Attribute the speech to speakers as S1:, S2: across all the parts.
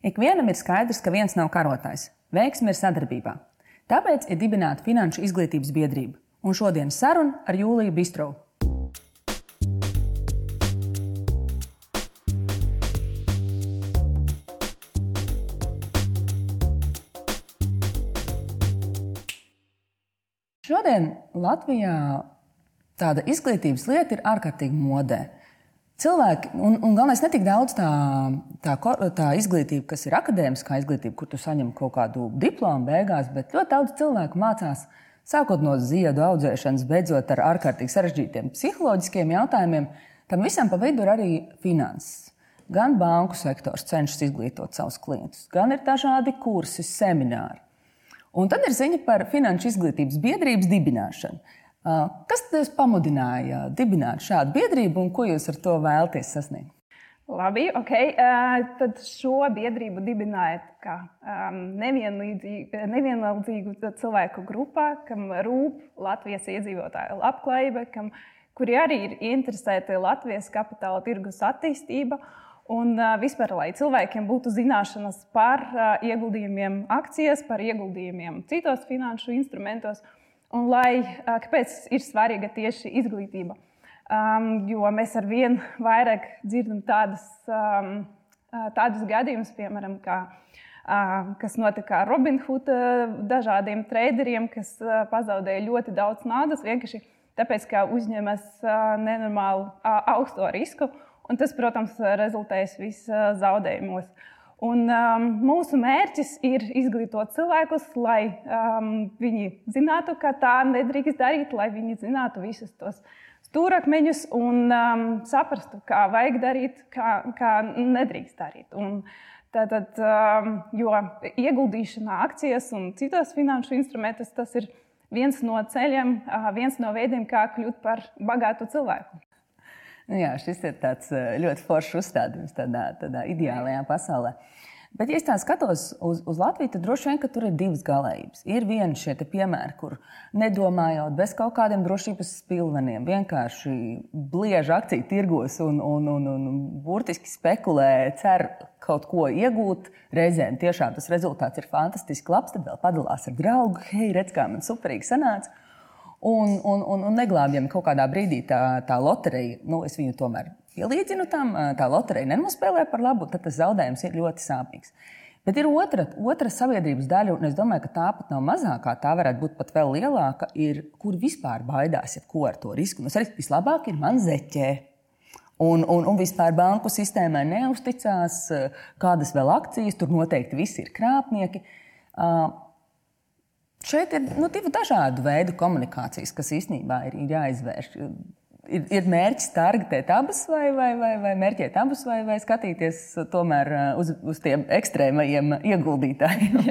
S1: Ikvienam ir skaidrs, ka viens nav karotājs. Veiksme ir sadarbībā. Tāpēc ir dibināta Finanšu izglītības biedrība. Un šodienas saruna ar Jūliju Bistrovu. Šodien Latvijā tāda izglītības lieta ir ārkārtīgi modē. Cilvēki, un, un galvenais, ne tik daudz tā, tā, tā izglītība, kas ir akadēmiskā izglītība, kur tu saņem kaut kādu diplomu beigās, bet ļoti daudz cilvēku mācās, sākot no ziedu audzēšanas, beidzot ar ārkārtīgi sarežģītiem psiholoģiskiem jautājumiem. Tam visam pa vidu ir arī finanses. Gan banku sektors cenšas izglītot savus klientus, gan ir dažādi kursi, semināri. Un tad ir ziņa par finanšu izglītības biedrības dibināšanu. Kas jūs pamudināja dibināt šādu biedrību un ko jūs ar to vēlaties sasniegt?
S2: Labi, ok. Tad šo biedrību dibinājāt kā nevienlīdzīgu cilvēku grupā, kam rūp Latvijas iedzīvotāju labklājība, kam, kuri arī ir interesēti Latvijas kapitāla tirgus attīstība. Un vispār, lai cilvēkiem būtu zināšanas par ieguldījumiem akcijas, par ieguldījumiem citos finanšu instrumentos. Uh, un lai, kāpēc ir svarīga tieši izglītība. Um, jo mēs ar vien vairāk dzirdam tādas, um, tādus gadījumus, piemēram, kā, uh, kas notika ar Robinhood dažādiem traderiem, kas uh, pazaudēja ļoti daudz naudas vienkārši tāpēc, ka uzņemas uh, nenormālu uh, augsto risku. Un tas, protams, rezultēs visos zaudējumos. Un, um, mūsu mērķis ir izglītot cilvēkus, lai um, viņi zinātu, ka tā nedrīkst darīt, lai viņi zinātu visus tos stūrakmeņus un um, saprastu, kā vajag darīt, kā, kā nedrīkst darīt. Un, Tātad, um, jo ieguldīšana akcijas un citos finanšu instrumentos tas ir viens no ceļiem, uh, viens no veidiem, kā kļūt par bagātu cilvēku.
S1: Nu jā, šis ir eh, ļoti foršs uzstādījums tādā, tādā ideālajā pasaulē. Bet, ja es tā skatos uz, uz Latviju, tad droši vien tur ir divas galējības. Ir viena šie piemēri, kur nedomājot bez kaut kādiem drošības spilveniem, vienkārši bliež akciju tirgos un, un, un, un burtiski spekulē, cer kaut ko iegūt. Reizēm tiešām tas rezultāts ir fantastiski labs, tad vēl padalās ar draugu, hei, redz, kā man superīgi sanāca. Un, un, un, un neglābjam kaut kādā brīdī tā, tā loterija, nu, es viņu tomēr pielīdzinu tam, tā loterija nenospēlē par labu, tad tas zaudējums ir ļoti sāpīgs. Bet ir otra, otra sabiedrības daļa, un es domāju, ka tā pat nav mazākā, tā varētu būt pat vēl lielāka, ir, kur vispār baidās jebko ar to risku. Nu, arī vislabāk ir man zeķē. Un, un, un vispār banku sistēmai neusticās, kādas vēl akcijas, tur noteikti visi ir krāpnieki. Uh, Šeit ir nu, divi dažādi veidi komunikācijas, kas īstenībā ir, ir jāizvērš. Ir, ir mērķis targetēt abas, vai, vai, vai, vai mērķēt abas, vai, vai skatīties tomēr uh, uz, uz tiem ekstrēmajiem ieguldītājiem.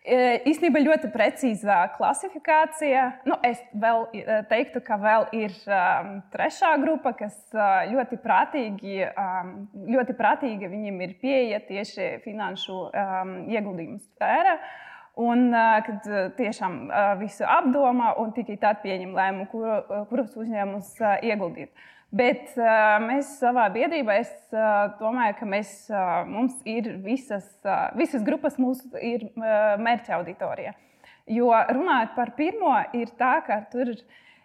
S2: E, īstenībā ļoti precīza klasifikācija. Nu, es vēl e, teiktu, ka vēl ir um, trešā grupa, kas uh, ļoti prātīgi, um, ļoti prātīgi viņiem ir pieeja tieši finanšu um, ieguldījumu sfērā. Un kad tiešām visu apdomā un tikai tad pieņem lēmumu, kur, kurus uzņēmumus ieguldīt. Bet mēs savā biedrībā, es domāju, ka mēs, mums ir visas, visas grupas, mūsu ir mērķa auditorija. Jo runājot par pirmo, ir tā, ka tur ir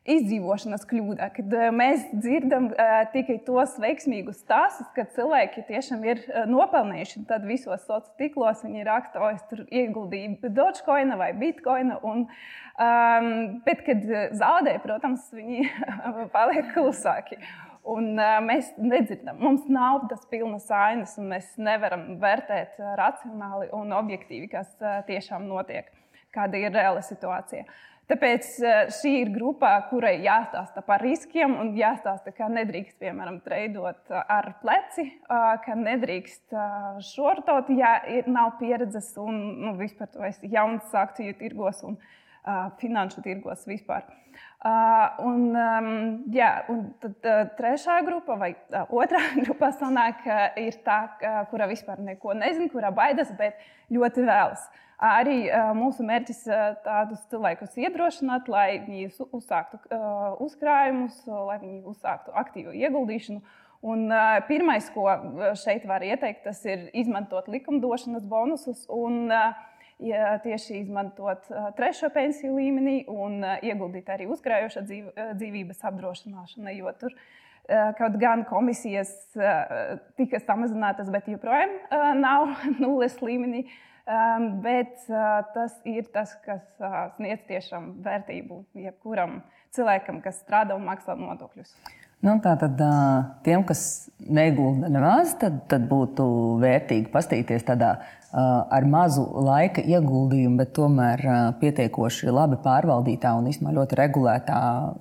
S2: izdzīvošanas kļūda, kad eh, mēs dzirdam uh, tikai tos veiksmīgus stāstus, kad cilvēki tiešām ir uh, nopelnījuši. Tad visos sociālos tīklos viņi raksta, o, es tur ieguldīju Dogecoin vai Bitcoin. Un, um, bet, kad zaudēja, protams, viņi paliek klusāki. Un, uh, mēs nedzirdam, mums nav tas pilnas ainas, un mēs nevaram vērtēt racionāli un objektīvi, kas uh, tiešām notiek, kāda ir reāla situācija. Uh, Tāpēc eh, šī ir grupa, kurai jāstāsta par riskiem un jāstāsta, ka nedrīkst, piemēram, treidot eh, ar pleci, eh, ka nedrīkst šortot, ja nav pieredzes un nu, vispār tu esi jauns akciju tirgos un finanšu tirgos vispār. Un, um, jā, un tad trešā grupa vai otrā grupa sanāk, ir tā, kura vispār neko nezina, kura baidās, bet ļoti vēlas. Arī mūsu mērķis tādus cilvēkus iedrošināt, lai viņi uzsāktu uzkrājumus, lai viņi uzsāktu aktīvu ieguldīšanu. Un, pirmais, ko šeit var ieteikt, tas ir izmantot likumdošanas bonusus un ja tieši izmantot trešo pensiju līmenī un ieguldīt arī uzkrājošā dzīv, dzīvības apdrošināšanā, jo tur uh, kaut gan komisijas tika samazinātas, bet joprojām nav nulles līmenī. Um, bet uh, tas ir tas, kas uh, sniedz tiešām vērtību jebkuram cilvēkam, kas strādā un maksā nodokļus.
S1: Nu, Tātad tiem, kas negulda nemaz, tad, tad būtu vērtīgi pastīties tādā ar mazu laika ieguldījumu, bet tomēr pietiekoši labi pārvaldītā un īstenībā ļoti regulētā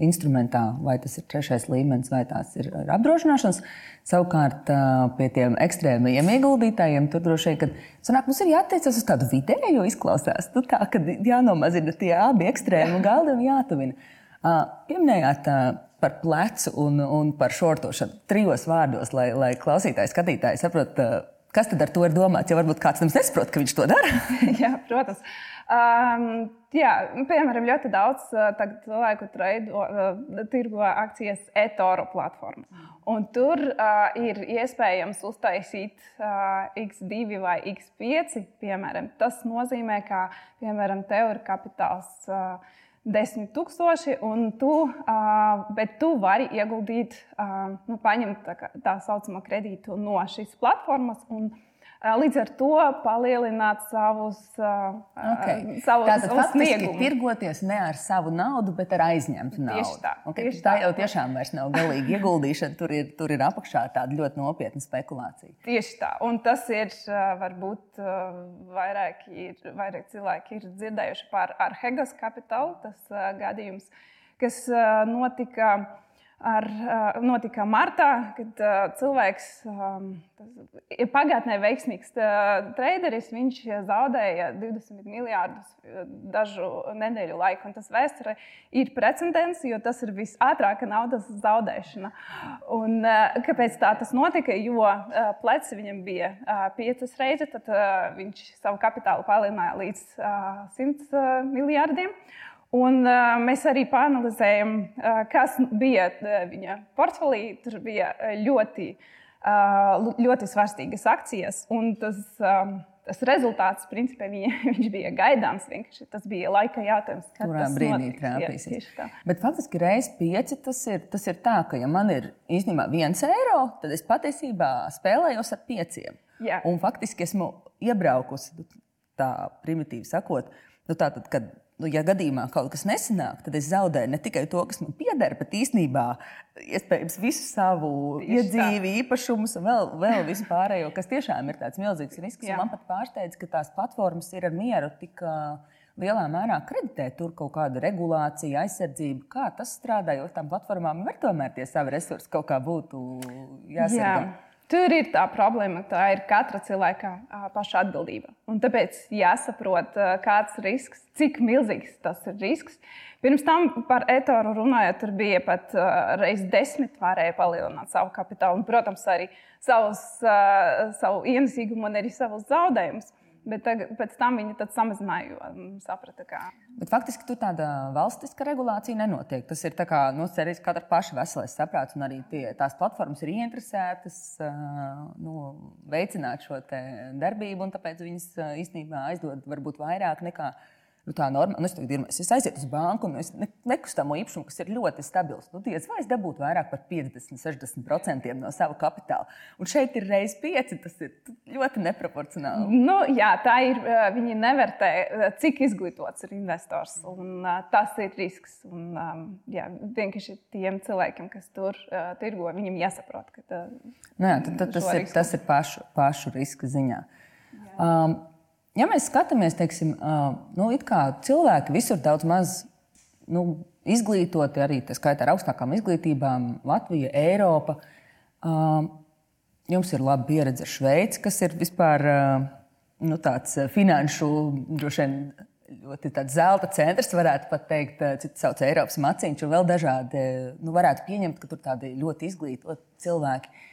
S1: instrumentā, vai tas ir trešais līmenis, vai tās ir apdrošināšanas. Savukārt pie tiem ekstrēmiem ieguldītājiem tur droši vien, ka sanāk, mums ir jāattiecas uz tādu vidēju izklausās. Nu, tā, kad jānomazina tie abi ekstrēmi galdi un jātuvina. Pieminējāt par plecu un, un par šortošanu trijos vārdos, lai, lai klausītāji, skatītāji saprotu, kas tad ar to ir domāts. Jo varbūt kāds nemaz nesaprot, ka viņš to dara.
S2: jā, protams. Um, jā, piemēram, ļoti daudz cilvēku traido, uh, tirgo akcijas e-toro platformā. Un tur uh, ir iespējams uztaisīt uh, X2 vai X5. Piemēram. Tas nozīmē, ka piemēram, tev ir kapitāls. Uh, desmit tūkstoši, un tu, uh, tu vari ieguldīt, uh, nu, paņemt tā, tā saucamo kredītu no šīs platformas. Un, Līdz ar to palielināt savus, okay. savu,
S1: Tātad, sniegumu. Tirgoties ne ar savu naudu, bet ar aizņemtu naudu.
S2: Tieši tā,
S1: okay. tieši tā. tā jau tiešām vairs nav galīgi ieguldīšana. Tur ir, tur ir apakšā tāda ļoti nopietna spekulācija.
S2: Tieši tā. Un tas ir varbūt vairāki, vairāk cilvēki ir dzirdējuši par Arhegas kapitālu. Tas gadījums, kas notika ar, notika martā, kad cilvēks ir pagātnē veiksmīgs traderis. Viņš zaudēja 20 miljardus dažu nedēļu laiku. Tas vēsturē ir precedents, jo tas ir visātrākā naudas zaudēšana. Un, kāpēc tā tas notika? Jo pleci viņam bija piecas reizes, tad viņš savu kapitālu palielināja līdz 100 miljardiem. Un, uh, mēs arī panelizējam, uh, kas bija uh, viņa portfelī. Tur bija ļoti, uh, ļoti svarīgas akcijas. Tas, um, tas rezultāts, principā, viņa, viņš bija gaidāms. Tas bija laika jautājums,
S1: kad Kurā tas brīdī trāpīsies. Bet faktiski reizes pieci tas ir, tas ir tā, ka, ja man ir īstenībā viens eiro, tad es patiesībā spēlējos ar pieciem. Jā. Un faktiski esmu iebraukusi, nu, tā primitīvi sakot, nu, tātad, kad nu, ja gadījumā kaut kas nesanāk, tad es zaudēju ne tikai to, kas man pieder, bet īstenībā iespējams visu savu iedzīvi, tā. īpašumus un vēl, vēl visu pārējo, kas tiešām ir tāds milzīgs risks. Man pat pārsteidz, ka tās platformas ir ar mieru tik lielā mērā kreditē tur kaut kādu regulāciju, aizsardzību. Kā tas strādā, jo tām platformām var tomēr tie savi resursi kaut kā būtu jāsargā. Jā.
S2: Tur ir tā problēma, tā ir katra cilvēka paša atbildība. Un tāpēc jāsaprot, kāds ir risks, cik milzīgs tas ir risks. Pirms tam par etoru runājot, tur bija pat reizes desmit varēja palielināt savu kapitālu un, protams, arī savus, savu ienesīgumu un arī savus zaudējumus. Bet tagad, pēc tam viņi samazināja, jo mm, saprata, ka.
S1: Bet faktiski tur tāda valstiska regulācija nenotiek. Tas ir kā, nu, arī katra paša veselais saprāts, un arī tie, tās platformas ir ieinteresētas nu, veicināt šo darbību, un tāpēc viņas īstenībā aizdod varbūt vairāk nekā nu, tā norma, nu, es, ir, es aizietu uz banku un es ne, nekustamo īpašumu, kas ir ļoti stabils. Nu, diez vai es dabūtu vairāk par 50, 60% no sava kapitāla. Un šeit ir reizes pieci, tas ir ļoti neproporcionāli.
S2: Nu, jā, tā ir. Viņi nevērtē, cik izglītots ir investors. Un, tas ir risks. Un, jā, vienkārši tiem cilvēkiem, kas tur tirgo, viņiem jāsaprot, ka tā,
S1: nu, jā, tad, tad tas, ir, tas ir pašu, pašu riska ziņā. Jā. Um, ja mēs skatāmies, teiksim, nu, cilvēki visur daudz maz nu, izglītoti, arī tā skaitā ar augstākām izglītībām, Latvija, Eiropa. Jums ir laba pieredze ar Šveici, kas ir vispār nu, tāds finanšu droši vien ļoti zelta centrs, varētu pat teikt, cits sauc Eiropas maciņš, un vēl dažādi, nu, varētu pieņemt, ka tur tādi ļoti izglītoti cilvēki.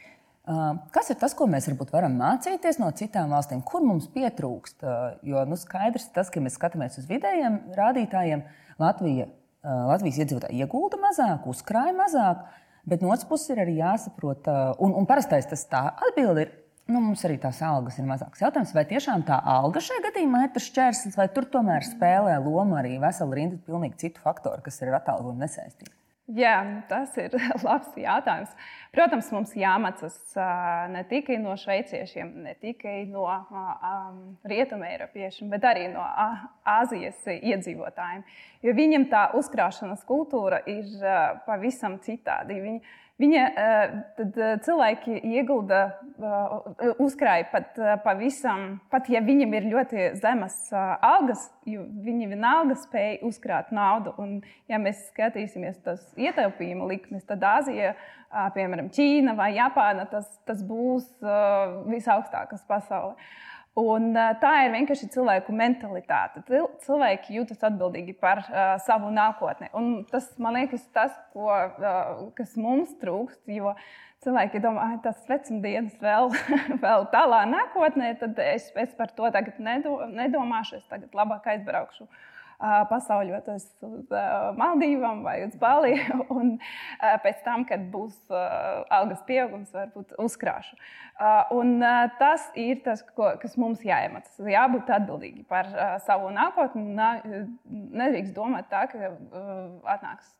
S1: Kas ir tas, ko mēs varbūt varam mācīties no citām valstīm, kur mums pietrūkst? Jo nu, skaidrs ir tas, ka mēs skatāmies uz vidējiem rādītājiem. Latvija, Latvijas iedzīvotāji iegulda mazāk, uzkrāja mazāk, Bet no otras puses ir arī jāsaprot, un, un parastais tas tā atbilde ir. Nu, mums arī tās algas ir mazākas. Jautājums, vai tiešām tā alga šajā gadījumā ir tas šķērslis, vai tur tomēr spēlē lomu arī vesela rinda pilnīgi citu faktoru, kas ir ar atalgojumu nesaistīti?
S2: Jā, tas ir labs jautājums. Protams, mums jāmācās ne tikai no šveiciešiem, ne tikai no um, rietumēropiešiem, bet arī no Āzijas iedzīvotājiem. Jo viņiem tā uzkrāšanas kultūra ir pavisam citāda. Viņi, Viņa, eh, tad eh, cilvēki iegulda, eh, uzkrāja pat pavisam, pat ja viņam ir ļoti zemas algas, viņi vienalga spēja uzkrāt naudu. Un, ja mēs skatīsimies tos ietaupījumu likmes, tad Āzija, piemēram, Ķīna vai Japāna, tas, tas būs visaugstākais pasaulē. Un, tā ir vienkārši cilvēku mentalitāte. Cilvēki jūtas atbildīgi par uh, savu nākotni. Un tas, man liekas, tas, ko, uh, kas mums trūkst. Jo cilvēki domā, ka tas vecumdienas vēl, vēl tālā nākotnē, tad es, es par to tagad nedomāšu. Es tagad labāk aizbraukšu uh, pasauļotos uz Maldīvām vai uz Bali. Un pēc tam, kad būs algas pieaugums, varbūt uzkrāšu. Un tas ir tas, ko, kas mums jāiemācās. Jābūt atbildīgi par savu nākotni. Nedrīkst domāt tā, ka atnāks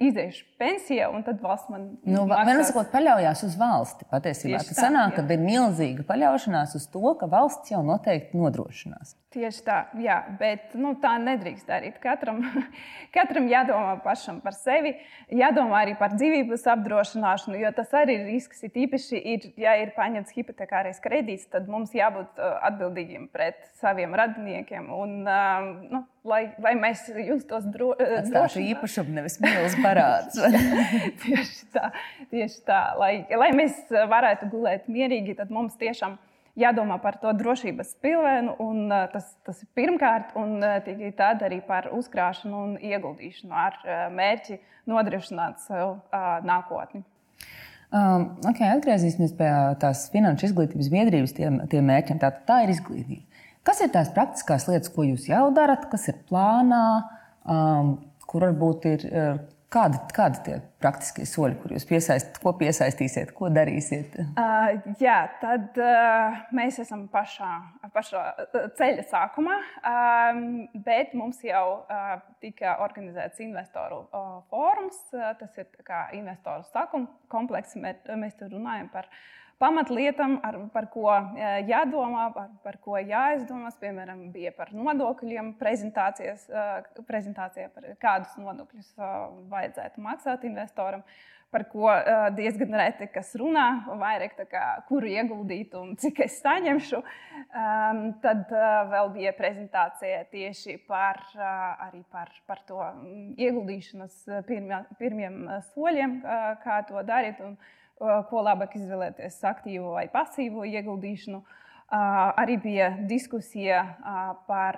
S2: iziešu pensija, un tad valsts man.
S1: Nu, Vienmēr sakot, paļaujas uz valsti. Patiesībā tas sanāk, ka ir milzīga paļaušanās uz to, ka valsts jau noteikti nodrošinās.
S2: Tieši tā, jā, bet nu, tā nedrīkst darīt. Katram, katram jādomā pašam par sevi, jādomā arī par dzīvības apdrošināšanu, jo tas arī ir risks. Ir īpaši, ir, ja ir paņemts hipotekārais kredīts, tad mums jābūt uh, atbildīgiem pret saviem radiniekiem. Un, uh, nu, lai, lai mēs justos dro, uh, droši.
S1: Tas ir īpašums, nevis mīlestības parāds.
S2: tieši tā, tieši tā. Lai, lai mēs varētu gulēt mierīgi, tad mums tiešām ir jādomā par to drošības pilvēnu. Tas, tas ir pirmkārt, un tikai tad arī par uzkrāšanu un ieguldīšanu ar mērķi nodrošināt sev nākotni.
S1: Um, okay, atgriezīsimies pie tās finanšu izglītības biedrības tiem, tiem mērķiem. Tā, tā ir izglītība. Kas ir tās praktiskās lietas, ko jūs jau darat, kas ir plānā, um, kur varbūt ir Kādi, kādi tie praktiskie soļi, kur jūs piesaistīsiet, ko piesaistīsiet, ko darīsiet?
S2: Uh, jā, tad uh, mēs esam pašā, pašā ceļa sākumā, um, bet mums jau uh, tika organizēts investoru uh, fórums. Uh, tas ir investoru sakuma komplekss. Mēs, mēs tur runājam par uh, pamatlietām, ar, par ko e, jādomā, par, par ko jāizdomās. Piemēram, bija par nodokļiem, e, prezentācijā par kādus nodokļus e, vajadzētu maksāt investoram. Par ko diezgan reti kas runā, vairāk kā, kuru ieguldīt un cik es saņemšu. Tad vēl bija prezentācija tieši par, par, par to ieguldīšanas pirmie, pirmiem soļiem, kā to darīt. Un, ko labāk izvēlēties - aktīvo vai pasīvo ieguldīšanu. Arī bija diskusija par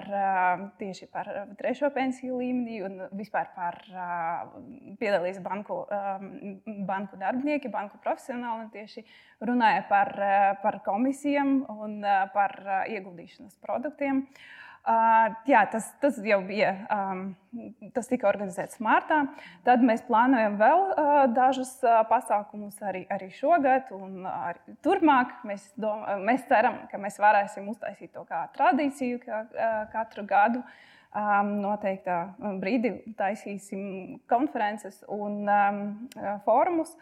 S2: tieši par trešo pensiju līmeni un vispār par piedalījās banku, banku darbinieki, banku profesionāli. Tieši runāja par, par komisijām un par ieguldīšanas produktiem. Uh, Uh, jā, tas, tas jau bija. Um, tas tika organizēts martā. Tad mēs plānojam vēl uh, dažus uh, pasākumus arī, arī šogad un arī turpmāk. Mēs, dom, mēs ceram, ka mēs varēsim uztaisīt to kā tradīciju kā, uh, katru gadu. Um, noteiktā brīdī taisīsim konferences un um, fórumus.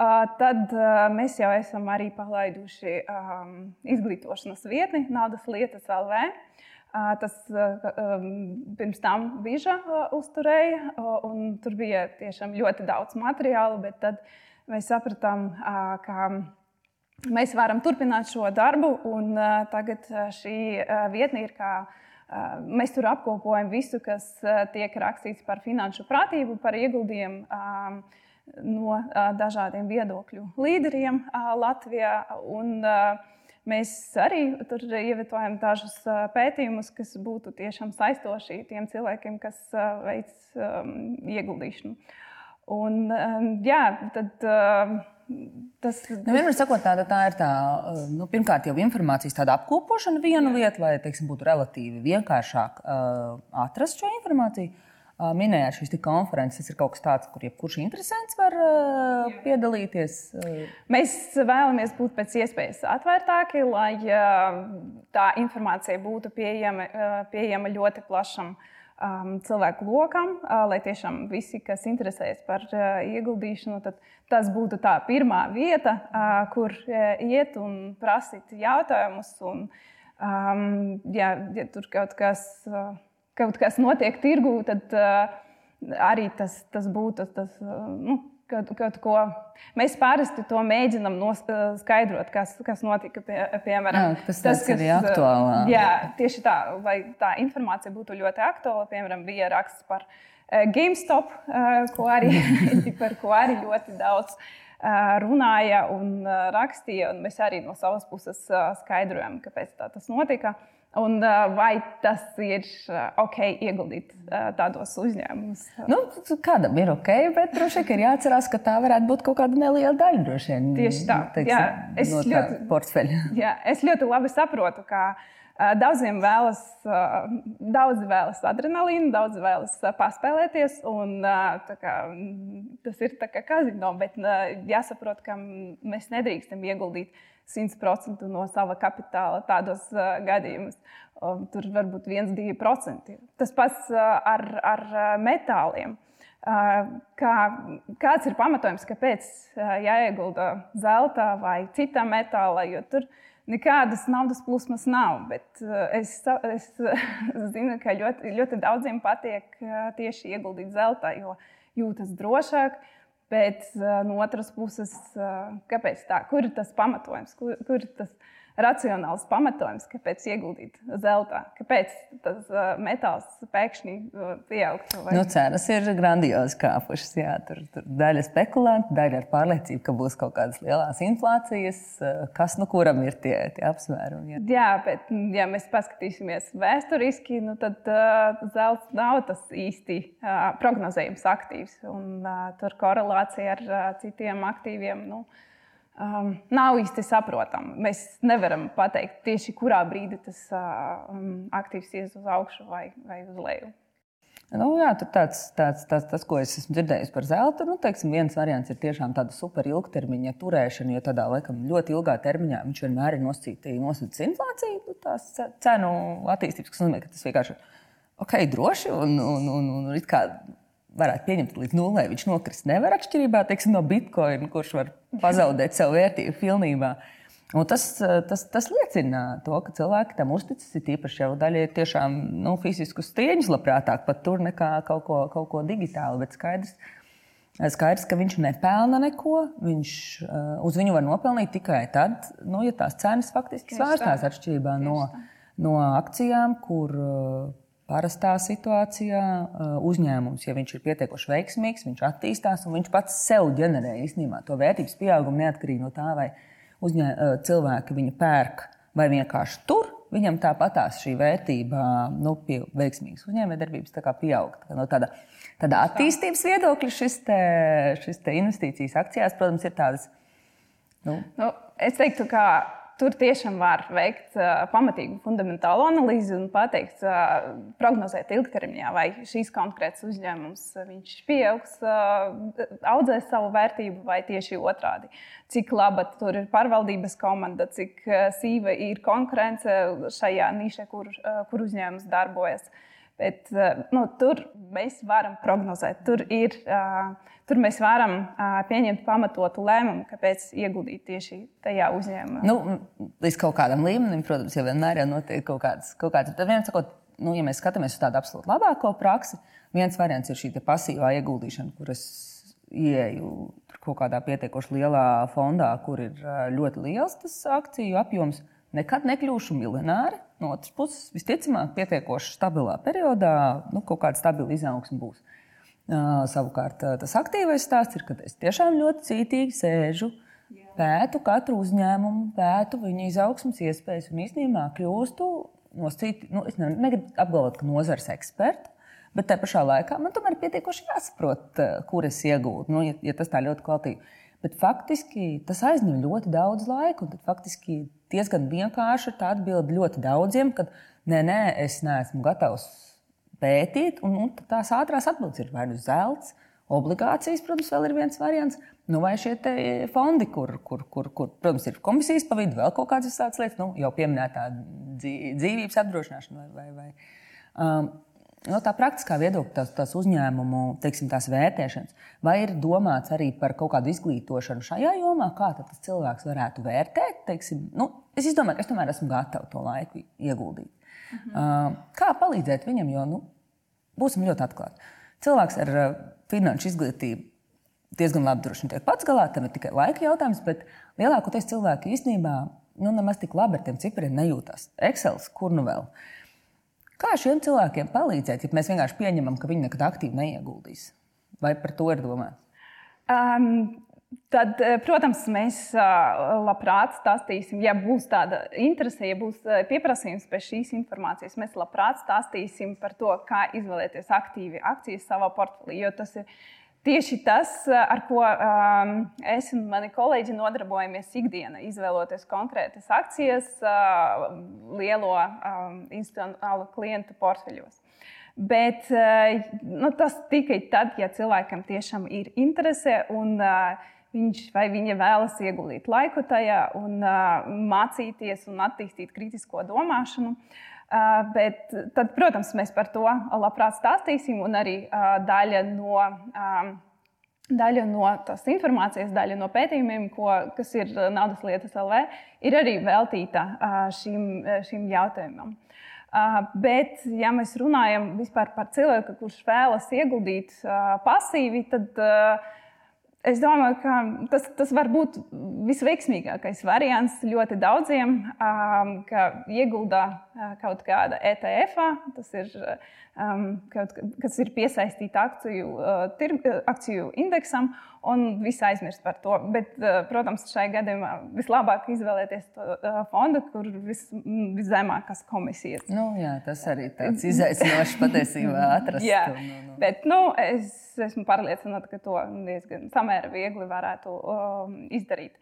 S2: Uh, tad uh, mēs jau esam arī palaiduši um, izglītošanas vietni, naudas lietas LV. Tas pirms tam bija uzturēja, un tur bija tiešām ļoti daudz materiālu, bet tad mēs sapratām, ka mēs varam turpināt šo darbu, un tagad šī vietne ir kā. Mēs tur apkopojam visu, kas tiek rakstīts par finanšu pratību, par ieguldījumu no dažādiem viedokļu līderiem Latvijā. Un, Mēs arī tur ievietojam dažus pētījumus, kas būtu tiešām saistoši tiem cilvēkiem, kas veic um, ieguldīšanu. Un, um, jā, tad, uh, tas
S1: nu, vienmēr sakot, tā, tā ir tā, nu, pirmkārt, jau informācijas apkopošana, viena lieta, lai teiksim, būtu relatīvi vienkāršāk uh, atrast šo informāciju. Minējāt šīs konferences, ir kaut kas tāds, kur jebkurš interesants var uh, piedalīties.
S2: Mēs vēlamies būt pēc iespējas atvērtāki, lai uh, tā informācija būtu pieejama, uh, pieejama ļoti plašam um, cilvēku lokam, lai tiešām visi, kas interesējas par ieguldīšanu, tad tas būtu tā pirmā vieta, kur iet un prasīt jautājumus. Un, um, ja, ja tur kaut kas. Uh, kaut kas notiek tirgū, tad uh, arī tas, tas būtu tas. Uh, nu, Kaut, kaut ko. Mēs parasti to mēģinām skaidrot, kas, kas notika. Pie, piemēram,
S1: jā, tas, tas kas, ir aktuālāk.
S2: Jā, tieši tā, lai tā informācija būtu ļoti aktuāla. Piemēram, bija raksts par GameStop, ko arī, par ko arī ļoti daudz runāja un rakstīja. Un mēs arī no savas puses skaidrojam, kāpēc tā tas notika. Un, vai tas ir ok ieguldīt tādos uzņēmumos?
S1: Nu, kādam ir ok, bet droši vien ir jāatcerās, ka tā varētu būt kaut kāda neliela daļa. Vien,
S2: Tieši tā, teiksim, jā, es,
S1: no
S2: ļoti,
S1: portfeļa.
S2: jā, es ļoti labi saprotu, ka daudziem vēlas, daudzi vēlas adrenalīnu, daudzi vēlas paspēlēties. Un, kā, tas ir kā kazino, bet jāsaprot, ka mēs nedrīkstam ieguldīt 100% no sava kapitāla tādos uh, gadījumos. Um, tur var būt 1-2%. Tas pats uh, ar, ar metāliem. Uh, kā, kāds ir pamatojums, kāpēc jāiegulda zelta vai citā metālā? Jo tur nekādas naudas plūsmas nav. Bet es, es zinu, ka ļoti, ļoti daudziem patīk tieši ieguldīt zeltā, jo jūtas drošāk. Bet uh, no otras puses, uh, kāpēc tā? Kur ir tas pamatojums? Kur, kur ir tas racionāls pamatojums, kāpēc ieguldīt zeltā? Kāpēc tas uh, metāls pēkšņi uh, pieaugtu?
S1: Vai... Nu, cenas ir grandiozi kāpušas. Jā, tur, tur daļa spekulanti, daļa ar pārliecību, ka būs kaut kādas lielas inflācijas. Uh, kas nu kuram ir tie, tie apsvērumi?
S2: Jā. jā, bet ja mēs paskatīsimies vēsturiski, nu, tad uh, zelts nav tas īsti uh, prognozējums aktīvs. Un, uh, tur korelācija ar uh, citiem aktīviem. Nu, uh, um, nav īsti saprotama. Mēs nevaram pateikt tieši kurā brīdī tas um, aktīvs ies uz augšu vai, vai uz leju.
S1: Nu, jā, tāds, tāds, tāds, tas, ko es esmu dzirdējis par zelta, nu, teiksim, viens variants ir tiešām tāda super ilgtermiņa turēšana, jo tādā laikam, ļoti ilgā termiņā viņš vienmēr ir nosacījis inflāciju, nu, tās cenu attīstības, kas nozīmē, ka tas vienkārši ir ok, droši un, un, un, un, un kā varētu pieņemt līdz nulē. Viņš nokrist nevar atšķirībā teiksim, no bitkoina, kurš var pazaudēt savu vērtību pilnībā. Un tas, tas, tas liecina to, ka cilvēki tam uzticas. Ir īpaši jau daļai tiešām nu, fiziskus strieņus labprātāk pat tur nekā kaut ko, kaut ko digitālu. Bet skaidrs, skaidrs, ka viņš nepelna neko. Viņš, uz viņu var nopelnīt tikai tad, nu, ja tās cenas faktiski svārstās atšķirībā no, no akcijām, kur Parastā situācijā uzņēmums, ja viņš ir pietiekoši veiksmīgs, viņš attīstās un viņš pats sev ģenerē īstenībā to vērtības pieaugumu neatkarīgi no tā, vai uzņē, cilvēki viņu pērk vai vienkārši tur. Viņam tāpatās šī vērtība, nu, pie veiksmīgas uzņēmējdarbības tā kā pieaug. Tā no tāda, tāda attīstības viedokļa šis, te, šis te investīcijas akcijās, protams, ir tādas.
S2: Nu. Nu, es teiktu, ka Tur tiešām var veikt uh, pamatīgu fundamentālu analīzi un pateikt, uh, prognozēt ilgtermiņā, vai šīs konkrētas uzņēmums uh, pieaugs, uh, audzēs savu vērtību, vai tieši otrādi. Cik laba tur ir pārvaldības komanda, cik uh, sīva ir konkurence šajā nišā, kur, uh, kur uzņēmums darbojas. Bet, uh, nu, tur mēs varam prognozēt. Tur ir uh, Tur mēs varam uh, pieņemt pamatotu lēmumu, kāpēc ieguldīt tieši tajā uzņēmumā.
S1: Nu, līdz kaut kādam līmenim, protams, jau vienmēr jau notiek kaut kāds. Kaut kāds. Tad viens sakot, nu, ja mēs skatāmies uz tādu absolūti labāko praksi, viens variants ir šī pasīvā ieguldīšana, kuras ieeju kaut kādā pietiekoši lielā fondā, kur ir ļoti liels tas akciju apjoms. Nekad nekļūšu miljonāri. No otras puses, visticamāk, pietiekoši stabilā periodā nu, kaut kāda stabila izaugsme būs. Savukārt tas aktīvais stāsts ir, ka es tiešām ļoti cītīgi sēžu, pētu katru uzņēmumu, pētu viņa izaugsmas iespējas un īstenībā kļūstu no citi, nu, es negribu apgalvot, ka nozares eksperta. Bet tajā pašā laikā man tomēr ir pietiekoši jāsaprot, kur es iegūstu, nu, ja, ja tas tā ļoti kvalitīvi. Bet faktiski tas aizņem ļoti daudz laika. Tad faktiski diezgan vienkārši ir tā atbilde ļoti daudziem, ka nē, nē, es neesmu gatavs pētīt, un, un tās ātrās atbildes ir vai nu zelts, obligācijas, protams, vēl ir viens variants. Nu, vai šie fondi, kur, kur, kur, kur, protams, ir komisijas pa vidu, vēl kaut kādas tādas lietas, nu, jau pieminētā dzīvības apdrošināšana vai, vai, vai um, no tā praktiskā viedokļa, tās, tās uzņēmumu teiksim, tās vērtēšanas, vai ir domāts arī par kaut kādu izglītošanu šajā jomā, kā tas cilvēks varētu vērtēt? Teiksim, nu, es domāju, ka es tomēr esmu gatavs to laiku ieguldīt. Mhm. Uh, kā palīdzēt viņam, jo nu, būsim ļoti atklāti. Cilvēks ar uh, finanšu izglītību diezgan labi droši vien tiek pats galā, tam ir tikai laika jautājums, bet lielākoties cilvēki īstenībā nu, nemaz tik labi ar tiem cipriem nejūtas. Excel, kur nu vēl? Uh, Kā šiem cilvēkiem palīdzēt, ja mēs vienkārši pieņemam, ka viņi nekad aktīvi neieguldīs? Vai par to ir domāts? Um,
S2: Tad, eh, protams, mēs eh, labprāt stāstīsim, ja būs tāda interese, ja būs eh, pieprasījums pēc šīs informācijas. Mēs labprāt stāstīsim par to, kā izvēlēties aktīvi akcijas savā portfelī. Jo tas ir Tieši tas, ar ko um, es un mani kolēģi nodarbojamies ikdienā, izvēloties konkrētas akcijas uh, lielo um, institucionālu klientu portfeļos. Bet uh, nu, tas tikai tad, ja cilvēkam tiešām ir interese un uh, viņš vai viņa vēlas ieguldīt laiku tajā un mācīties un attīstīt kritisko domāšanu. Uh, Uh, bet, tad, protams, mēs par to labprāt stāstīsim. Un arī uh, daļa no, um, daļa no tās informācijas, daļa no pētījumiem, ko, kas ir naudas lietas LV, ir arī veltīta uh, šim, šim jautājumam. Bet, ja mēs runājam par cilvēku, kurš vēlas ieguldīt pasīvi, tad Es domāju, ka tas, tas var būt visveiksmīgākais variants ļoti daudziem, um, ka iegulda uh, kaut kāda ETF, tas ir, um, kaut, kas ir piesaistīta akciju, uh, tir, akciju indeksam, un viss aizmirst par to. Bet, uh, protams, šai gadījumā vislabāk izvēlēties to uh, fondu, kur vis, viszemākās komisijas.
S1: Nu, jā, tas arī tāds izaicinošs patiesībā atrast.
S2: jā, nu, nu. Bet, nu, es esmu pārliecināta, ka to diezgan samērā viegli varētu um, izdarīt.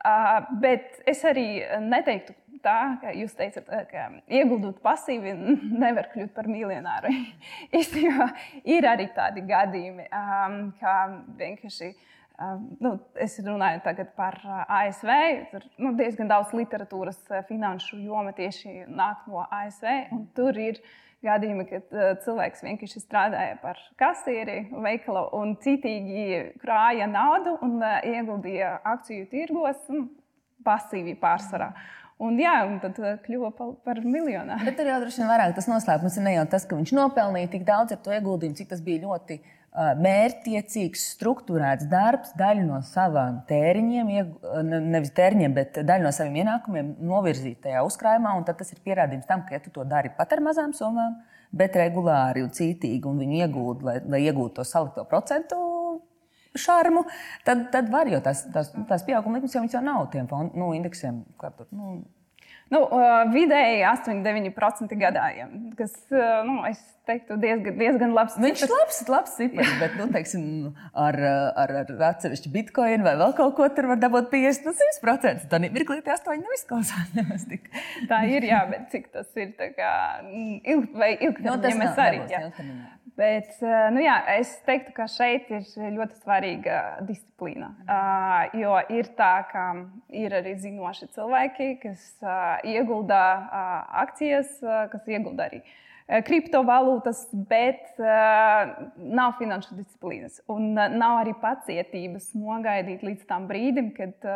S2: Uh, bet es arī neteiktu tā, ka jūs teicat, uh, ka ieguldot pasīvi nevar kļūt par miljonāru. Īstenībā ir arī tādi gadījumi, um, kā vienkārši. Um, nu, es runāju par uh, ASV. Tur nu, diezgan daudz literatūras uh, finanšu joma tieši nāk no ASV. Tur ir gadījumi, kad cilvēks vienkārši strādāja par kasieri veikala un citīgi krāja naudu un ieguldīja akciju tirgos un pasīvi pārsvarā. Un, jā, un tad uh, kļuva par, par miljonāru.
S1: Bet tur jau droši vien vairāk tas noslēpums ir ne jau tas, ka viņš nopelnīja tik daudz ar to ieguldījumu, cik tas bija ļoti uh, mērķiecīgs, struktūrēts darbs, daļu no savām tēriņiem, nevis tēriņiem, bet daļu no saviem ienākumiem novirzīt tajā uzkrājumā. Tad tas ir pierādījums tam, ka, ja tu to dari pat ar mazām summām, bet regulāri un cītīgi, un viņi iegūtu, lai, lai iegūtu to salikto procentu šarmu, tad, tad var jau tās, tās, tās pieauguma likmes jau, jau nav tiem fondu, nu, indeksiem. Tur, nu,
S2: Nu, vidēji 8-9% gadā, kas, nu, es teiktu, diezgan, diezgan labs.
S1: Viņš ir labs, labs cipars, bet, nu, teiksim, ar, ar, ar atsevišķu bitkoinu vai vēl kaut ko tur var dabūt 50, 100%. Tad mirklī tie 8 neizklausās tik.
S2: Tā ir, jā, bet cik tas ir, tā kā, ilg, vai ilgtermiņā nu, mēs arī. Jā. Bet nu jā, es teiktu, ka šeit ir ļoti svarīga disciplīna. Uh, jo ir tā, ka ir arī zinoši cilvēki, kas uh, iegulda uh, akcijas, uh, kas iegulda arī kriptovalūtas, bet uh, nav finanšu disciplīnas. Un uh, nav arī pacietības nogaidīt līdz tam brīdim, kad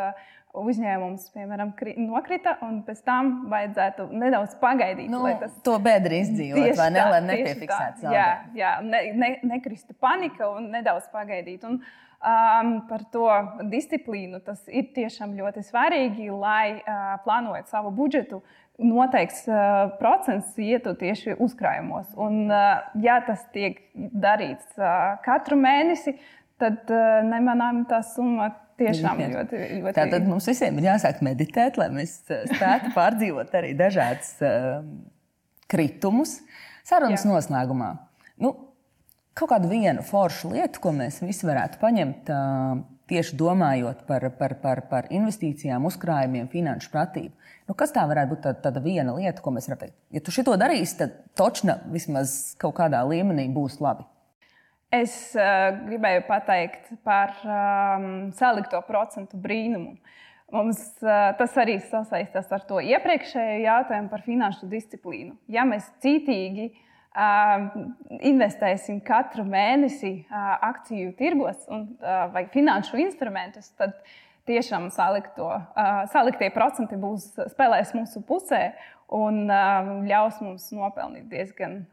S2: uzņēmums, piemēram, nokrita, un pēc tam vajadzētu nedaudz pagaidīt.
S1: Nu, tas to bedri izdzīvot, vai ne? Lai nepiefiksētu.
S2: Jā, jā ne, ne, nekristu panika un nedaudz pagaidīt. Un, um, par to disciplīnu tas ir tiešām ļoti svarīgi, lai uh, plānojot savu budžetu. Noteikts uh, procents ietu tieši uzkrājumos. Un, uh, ja tas tiek darīts uh, katru mēnesi, tad nemanām tā summa Tiešām ļoti, ļoti.
S1: Tātad mums visiem ir jāsāk meditēt, lai mēs spētu pārdzīvot arī dažādus uh, kritumus. Sarunas Jā. noslēgumā. Nu, kaut kādu vienu foršu lietu, ko mēs visi varētu paņemt uh, tieši domājot par, par, par, par investīcijām, uzkrājumiem, finanšu pratību. Nu, kas tā varētu būt tāda, tāda viena lieta, ko mēs varam teikt? Ja tu šito darīsi, tad točna vismaz kaut kādā līmenī būs labi.
S2: Es uh, gribēju pateikt par um, salikto procentu brīnumu. Mums uh, tas arī sasaistās ar to iepriekšējo jautājumu par finanšu disciplīnu. Ja mēs cītīgi uh, investēsim katru mēnesi akciju tirgos un, vai finanšu instrumentus, tad tiešām salikto, saliktie procenti būs spēlēs mūsu pusē un ļaus mums nopelnīt diezgan,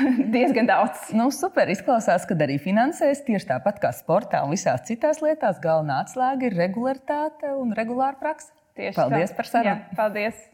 S2: diezgan daudz.
S1: Nu, super, izklausās, ka arī finansēs tieši tāpat kā sportā un visās citās lietās. Galvenā atslēga ir regularitāte un regulāra praksa.
S2: Tieši
S1: paldies
S2: tā.
S1: par sarunu.
S2: Jā, paldies!